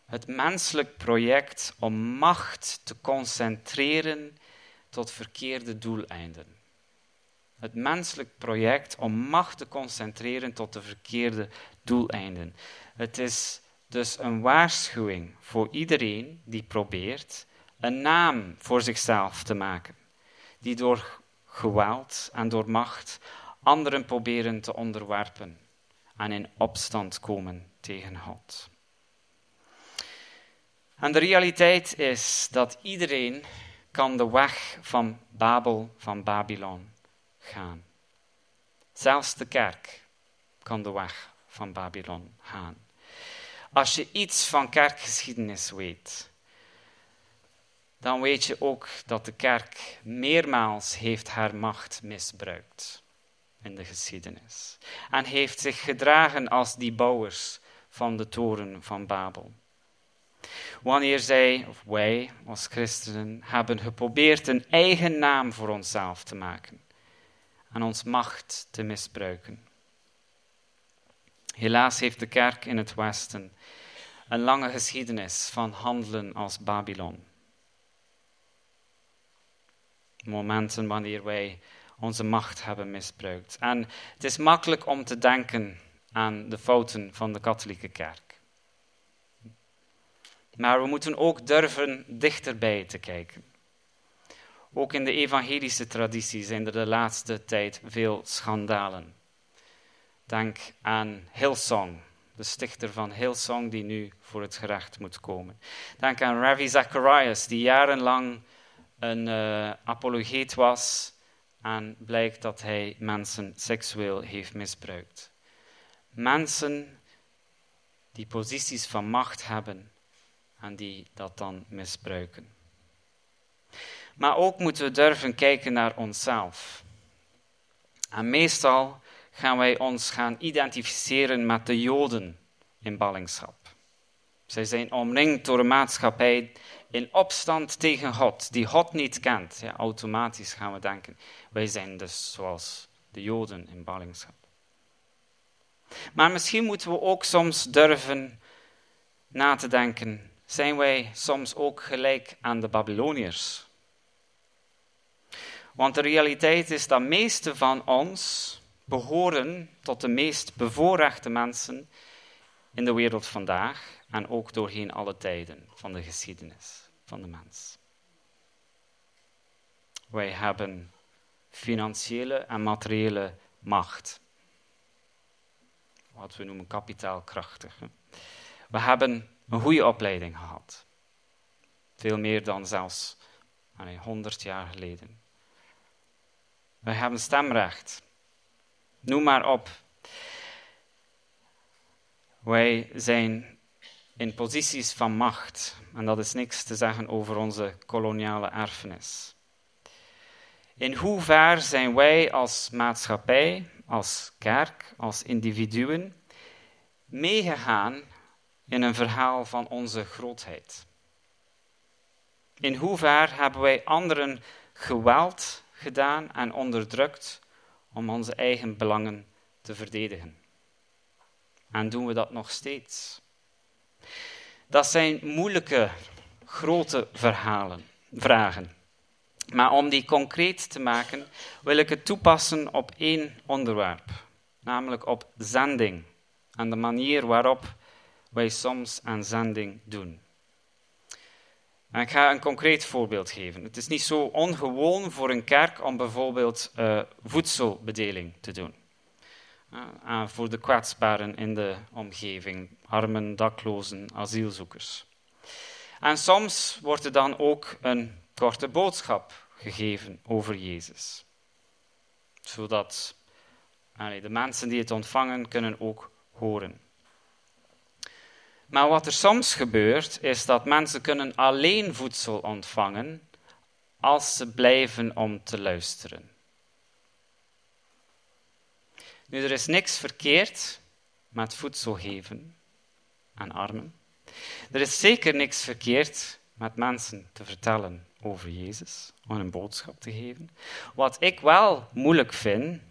het menselijk project om macht te concentreren tot verkeerde doeleinden. Het menselijk project om macht te concentreren tot de verkeerde doeleinden. Het is dus een waarschuwing voor iedereen die probeert een naam voor zichzelf te maken, die door geweld en door macht anderen proberen te onderwerpen en in opstand komen tegen God. En de realiteit is dat iedereen kan de weg van Babel, van Babylon, gaan. Zelfs de kerk kan de weg van Babylon gaan. Als je iets van kerkgeschiedenis weet, dan weet je ook dat de kerk meermaals heeft haar macht misbruikt in de geschiedenis. En heeft zich gedragen als die bouwers van de toren van Babel. Wanneer zij, of wij als christenen, hebben geprobeerd een eigen naam voor onszelf te maken en ons macht te misbruiken. Helaas heeft de kerk in het Westen een lange geschiedenis van handelen als Babylon. Momenten wanneer wij onze macht hebben misbruikt. En het is makkelijk om te denken aan de fouten van de katholieke kerk. Maar we moeten ook durven dichterbij te kijken. Ook in de evangelische traditie zijn er de laatste tijd veel schandalen. Denk aan Hillsong, de stichter van Hillsong die nu voor het gerecht moet komen. Denk aan Ravi Zacharias, die jarenlang een uh, apologeet was en blijkt dat hij mensen seksueel heeft misbruikt. Mensen die posities van macht hebben en die dat dan misbruiken. Maar ook moeten we durven kijken naar onszelf. En meestal gaan wij ons gaan identificeren met de Joden in ballingschap. Zij zijn omringd door een maatschappij in opstand tegen God, die God niet kent. Ja, automatisch gaan we denken, wij zijn dus zoals de Joden in ballingschap. Maar misschien moeten we ook soms durven na te denken, zijn wij soms ook gelijk aan de Babyloniërs? Want de realiteit is dat meeste van ons behoren tot de meest bevoorrechte mensen in de wereld vandaag en ook doorheen alle tijden van de geschiedenis van de mens. Wij hebben financiële en materiële macht. Wat we noemen kapitaalkrachtig. We hebben een goede opleiding gehad. Veel meer dan zelfs 100 jaar geleden. We hebben stemrecht. Noem maar op. Wij zijn in posities van macht. En dat is niks te zeggen over onze koloniale erfenis. In hoever zijn wij als maatschappij, als kerk, als individuen meegegaan in een verhaal van onze grootheid? In hoever hebben wij anderen geweld gedaan en onderdrukt om onze eigen belangen te verdedigen? En doen we dat nog steeds? Dat zijn moeilijke, grote verhalen, vragen. Maar om die concreet te maken, wil ik het toepassen op één onderwerp, namelijk op zending en de manier waarop wij soms aan zending doen. En ik ga een concreet voorbeeld geven. Het is niet zo ongewoon voor een kerk om bijvoorbeeld uh, voedselbedeling te doen. Uh, voor de kwetsbaren in de omgeving, armen, daklozen, asielzoekers. En soms wordt er dan ook een korte boodschap gegeven over Jezus. Zodat de mensen die het ontvangen kunnen ook horen. Maar wat er soms gebeurt, is dat mensen kunnen alleen voedsel ontvangen als ze blijven om te luisteren. Nu, er is niks verkeerd met voedsel geven aan armen. Er is zeker niks verkeerd met mensen te vertellen over Jezus, om een boodschap te geven. Wat ik wel moeilijk vind,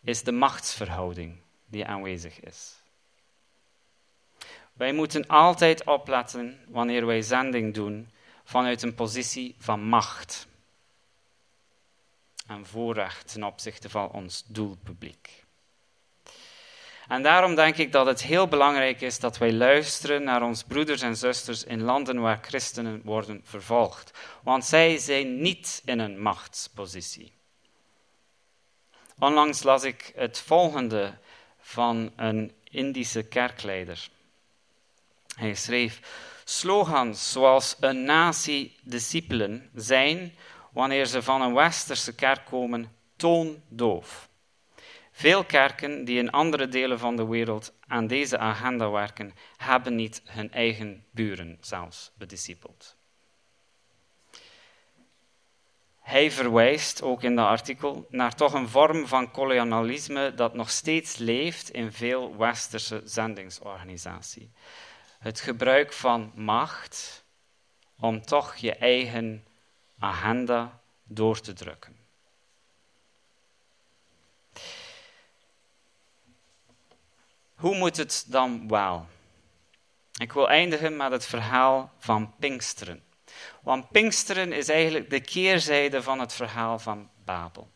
is de machtsverhouding die aanwezig is. Wij moeten altijd opletten wanneer wij zending doen vanuit een positie van macht en voorrecht ten opzichte van ons doelpubliek. En daarom denk ik dat het heel belangrijk is dat wij luisteren naar onze broeders en zusters in landen waar christenen worden vervolgd. Want zij zijn niet in een machtspositie. Onlangs las ik het volgende van een Indische kerkleider. Hij schreef: Slogans zoals een natie discipelen zijn, wanneer ze van een westerse kerk komen, toondoof. Veel kerken die in andere delen van de wereld aan deze agenda werken, hebben niet hun eigen buren zelfs bediscipeld. Hij verwijst ook in dat artikel naar toch een vorm van kolonialisme dat nog steeds leeft in veel westerse zendingsorganisaties. Het gebruik van macht om toch je eigen agenda door te drukken. Hoe moet het dan wel? Ik wil eindigen met het verhaal van Pinksteren. Want Pinksteren is eigenlijk de keerzijde van het verhaal van Babel.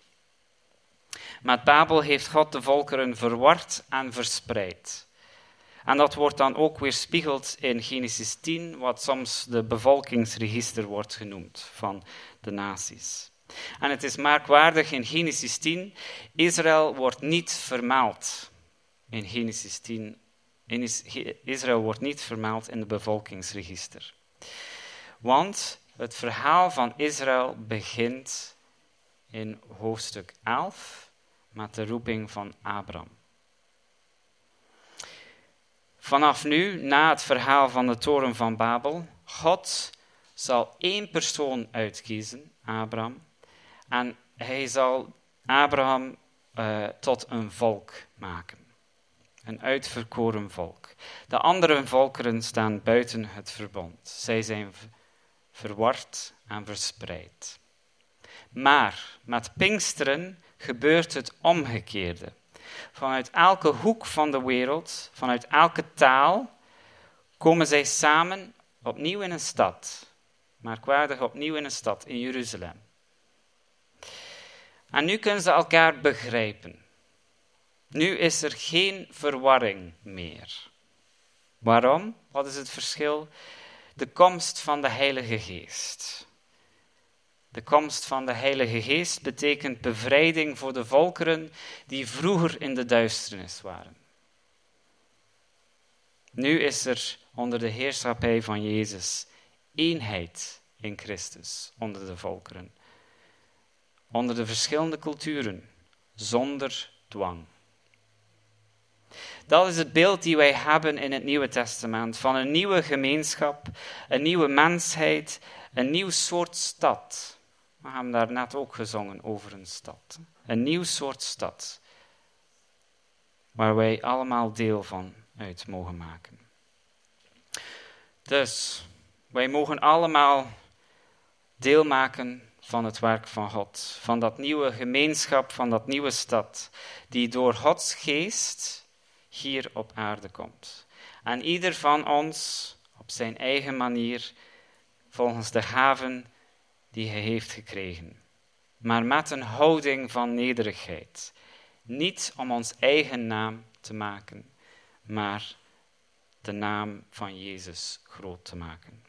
Met Babel heeft God de volkeren verward en verspreid. En dat wordt dan ook weerspiegeld in Genesis 10, wat soms de bevolkingsregister wordt genoemd van de naties. En het is merkwaardig in Genesis 10, Israël wordt niet vermeld in Genesis 10. Israël wordt niet vermeld in de bevolkingsregister. Want het verhaal van Israël begint in hoofdstuk 11 met de roeping van Abraham. Vanaf nu, na het verhaal van de toren van Babel, God zal één persoon uitkiezen, Abraham, en hij zal Abraham uh, tot een volk maken een uitverkoren volk. De andere volkeren staan buiten het verbond. Zij zijn verward en verspreid. Maar met Pinksteren gebeurt het omgekeerde. Vanuit elke hoek van de wereld, vanuit elke taal, komen zij samen opnieuw in een stad. Merkwaardig opnieuw in een stad, in Jeruzalem. En nu kunnen ze elkaar begrijpen. Nu is er geen verwarring meer. Waarom? Wat is het verschil? De komst van de Heilige Geest. De komst van de Heilige Geest betekent bevrijding voor de volkeren die vroeger in de duisternis waren. Nu is er onder de heerschappij van Jezus eenheid in Christus onder de volkeren. Onder de verschillende culturen, zonder dwang. Dat is het beeld die wij hebben in het Nieuwe Testament van een nieuwe gemeenschap, een nieuwe mensheid, een nieuw soort stad. We hebben daar net ook gezongen over een stad. Een nieuw soort stad, waar wij allemaal deel van uit mogen maken. Dus, wij mogen allemaal deel maken van het werk van God, van dat nieuwe gemeenschap, van dat nieuwe stad, die door Gods geest hier op aarde komt. En ieder van ons op zijn eigen manier, volgens de gaven die hij heeft gekregen. Maar met een houding van nederigheid. Niet om ons eigen naam te maken, maar de naam van Jezus groot te maken.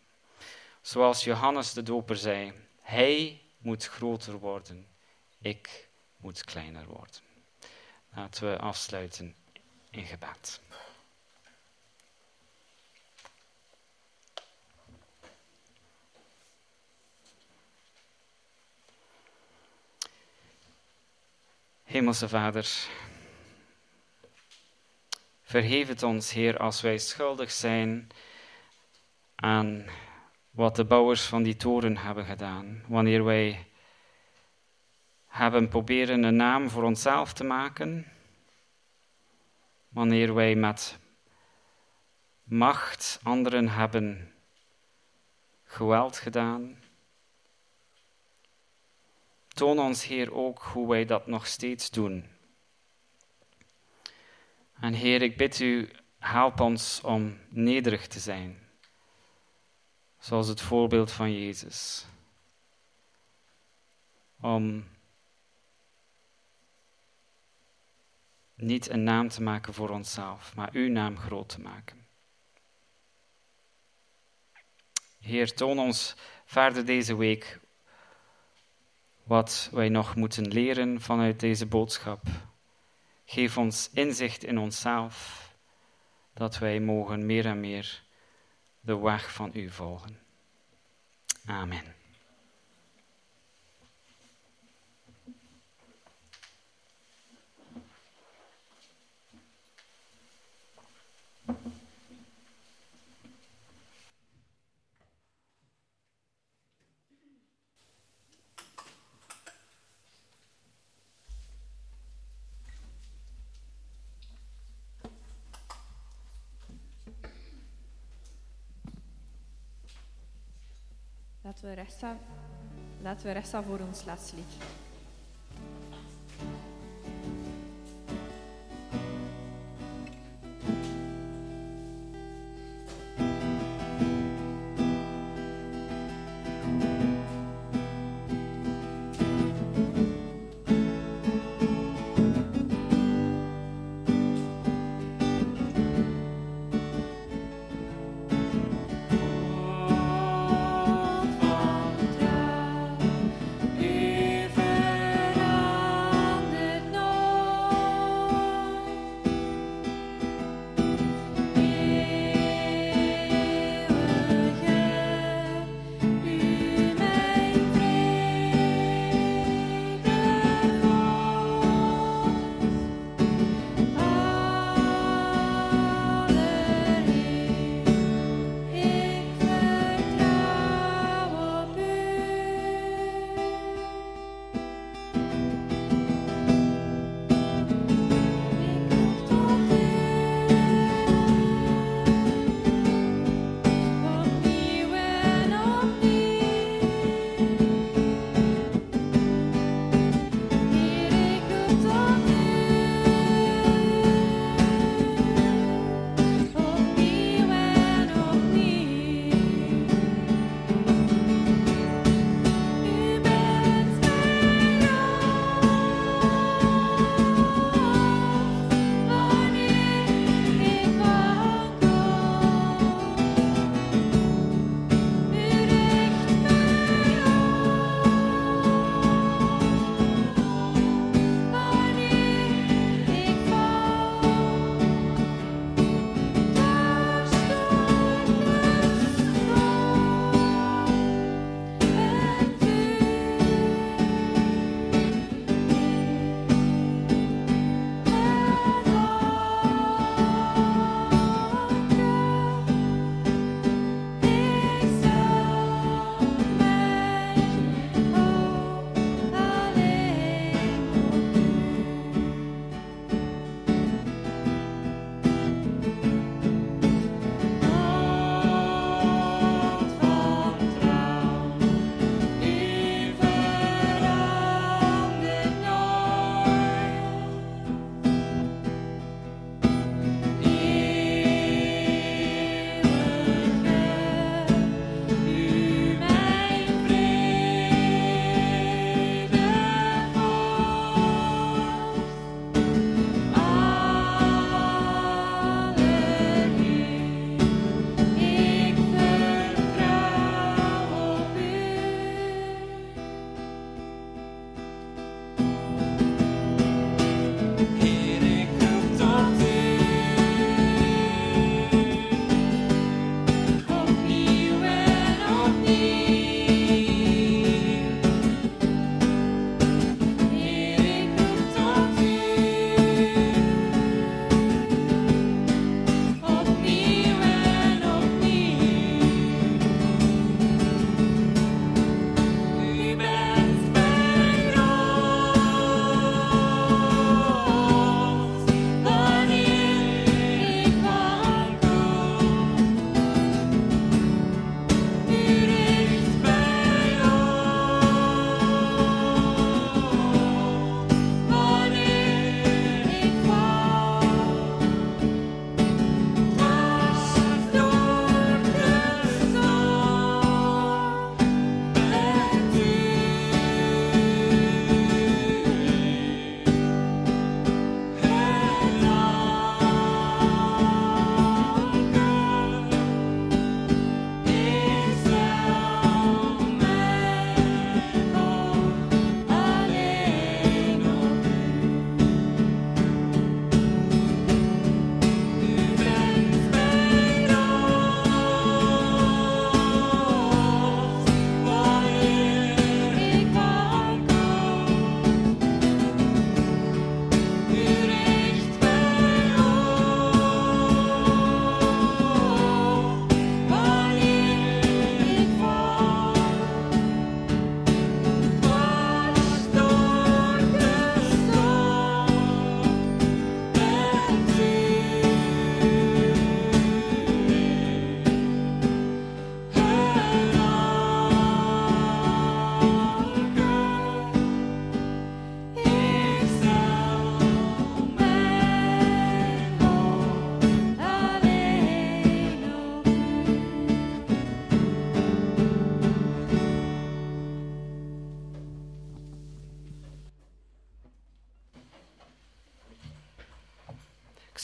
Zoals Johannes de Doper zei, hij moet groter worden, ik moet kleiner worden. Laten we afsluiten in gebed. Hemelse Vader, vergeef het ons, Heer, als wij schuldig zijn aan wat de bouwers van die toren hebben gedaan. Wanneer wij hebben proberen een naam voor onszelf te maken, wanneer wij met macht anderen hebben geweld gedaan. Toon ons, Heer, ook hoe wij dat nog steeds doen. En Heer, ik bid u, help ons om nederig te zijn, zoals het voorbeeld van Jezus. Om niet een naam te maken voor onszelf, maar uw naam groot te maken. Heer, toon ons verder deze week wat wij nog moeten leren vanuit deze boodschap. Geef ons inzicht in onszelf, dat wij mogen meer en meer de weg van u volgen. Amen. Laten laten we recht staan voor ons laatste lied.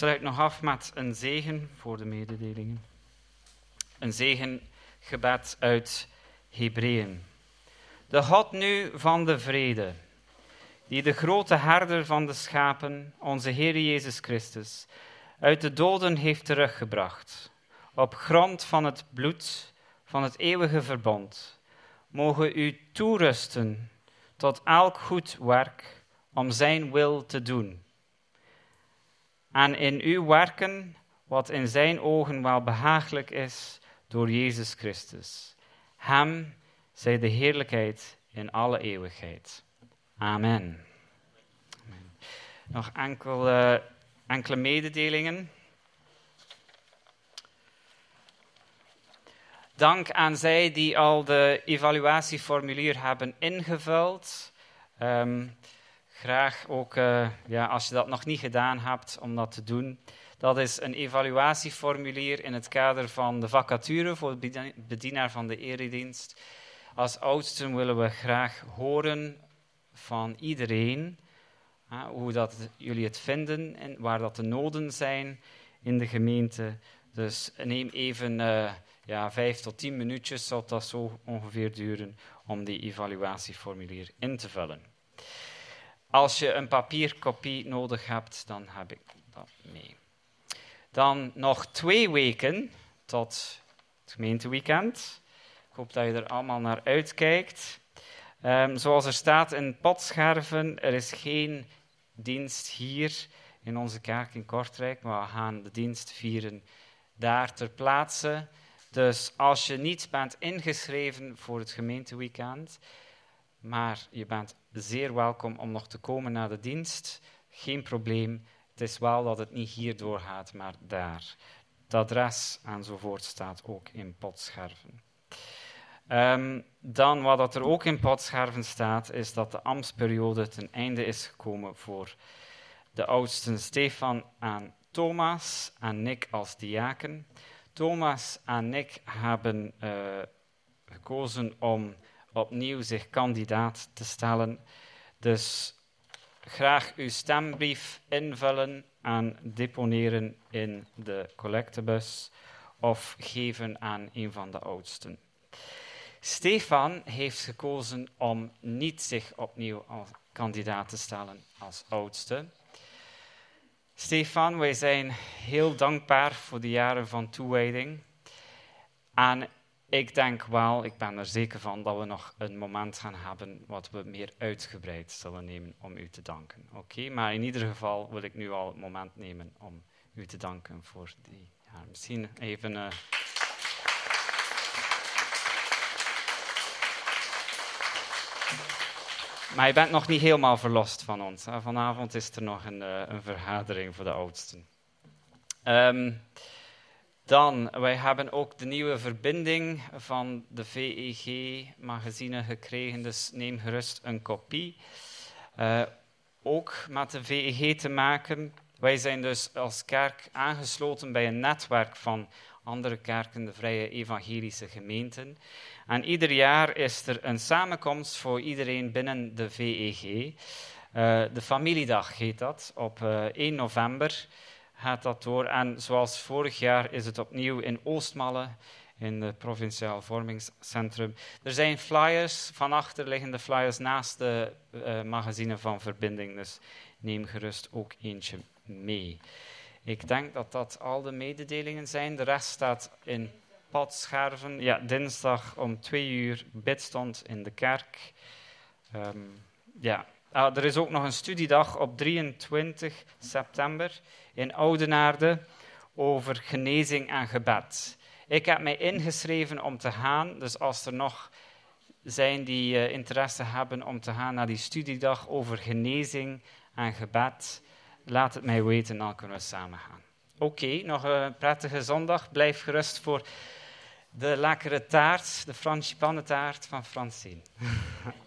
Sluit nog af met een zegen voor de mededelingen. Een zegengebed uit Hebreeën. De God nu van de vrede, die de grote herder van de schapen, onze Heer Jezus Christus, uit de doden heeft teruggebracht, op grond van het bloed van het eeuwige verbond, mogen u toerusten tot elk goed werk om Zijn wil te doen. En in u werken wat in Zijn ogen wel behagelijk is door Jezus Christus. Hem zij de heerlijkheid in alle eeuwigheid. Amen. Nog enkele, enkele mededelingen. Dank aan zij die al de evaluatieformulier hebben ingevuld. Ehm, graag ook, uh, ja, als je dat nog niet gedaan hebt, om dat te doen. Dat is een evaluatieformulier in het kader van de vacature voor de bedienaar van de eredienst. Als oudsten willen we graag horen van iedereen hoe dat jullie het vinden en waar dat de noden zijn in de gemeente. Dus neem even uh, ja, vijf tot tien minuutjes, zal dat zo ongeveer duren, om die evaluatieformulier in te vullen. Als je een papierkopie nodig hebt, dan heb ik dat mee. Dan nog twee weken tot het gemeenteweekend. Ik hoop dat je er allemaal naar uitkijkt. Um, zoals er staat in Potscherven, er is geen dienst hier in onze kerk in Kortrijk, maar we gaan de dienst vieren daar ter plaatse. Dus als je niet bent ingeschreven voor het gemeenteweekend, maar je bent zeer welkom om nog te komen naar de dienst, geen probleem. Het is wel dat het niet hier doorgaat, maar daar. Het adres enzovoort staat ook in Potscherven. Um, dan wat er ook in Potscherven staat, is dat de ambtsperiode ten einde is gekomen voor de oudsten Stefan en Thomas en Nick als diaken. Thomas en Nick hebben uh, gekozen om opnieuw zich kandidaat te stellen. Dus graag uw stembrief invullen en deponeren in de collectebus of geven aan een van de oudsten. Stefan heeft gekozen om niet zich opnieuw als kandidaat te stellen als oudste. Stefan, wij zijn heel dankbaar voor de jaren van toewijding. En ik denk wel, ik ben er zeker van, dat we nog een moment gaan hebben wat we meer uitgebreid zullen nemen om u te danken. Oké, maar in ieder geval wil ik nu al het moment nemen om u te danken voor die. Misschien even. Uh, Maar je bent nog niet helemaal verlost van ons. Vanavond is er nog een, uh, een vergadering voor de oudsten. Um, dan, wij hebben ook de nieuwe verbinding van de VEG-magazine gekregen, dus neem gerust een kopie. Uh, ook met de VEG te maken. Wij zijn dus als kerk aangesloten bij een netwerk van andere kerken, de Vrije Evangelische Gemeenten. En ieder jaar is er een samenkomst voor iedereen binnen de VEG. Uh, de familiedag heet dat, op uh, eh, 1 november gaat dat door. En zoals vorig jaar is het opnieuw in Oostmalle, in het Provinciaal Vormingscentrum. Er zijn flyers, van achter liggen de flyers naast de uh, magazine van Verbinding, dus neem gerust ook eentje mee. Ik denk dat dat al de mededelingen zijn. De rest staat in Padscherven. Ja, dinsdag om twee uur bidstond in de kerk. Um, ja. Ah, er is ook nog een studiedag op 23 september in Oudenaarde over genezing en gebed. Ik heb mij ingeschreven om te gaan, dus als er nog zijn die uh, interesse hebben om te gaan naar die studiedag over genezing en gebed, laat het mij weten, dan kunnen we samen gaan. Oké, nog een prettige zondag. Blijf gerust voor de lekkere taart, de frangipannetaart van Francine.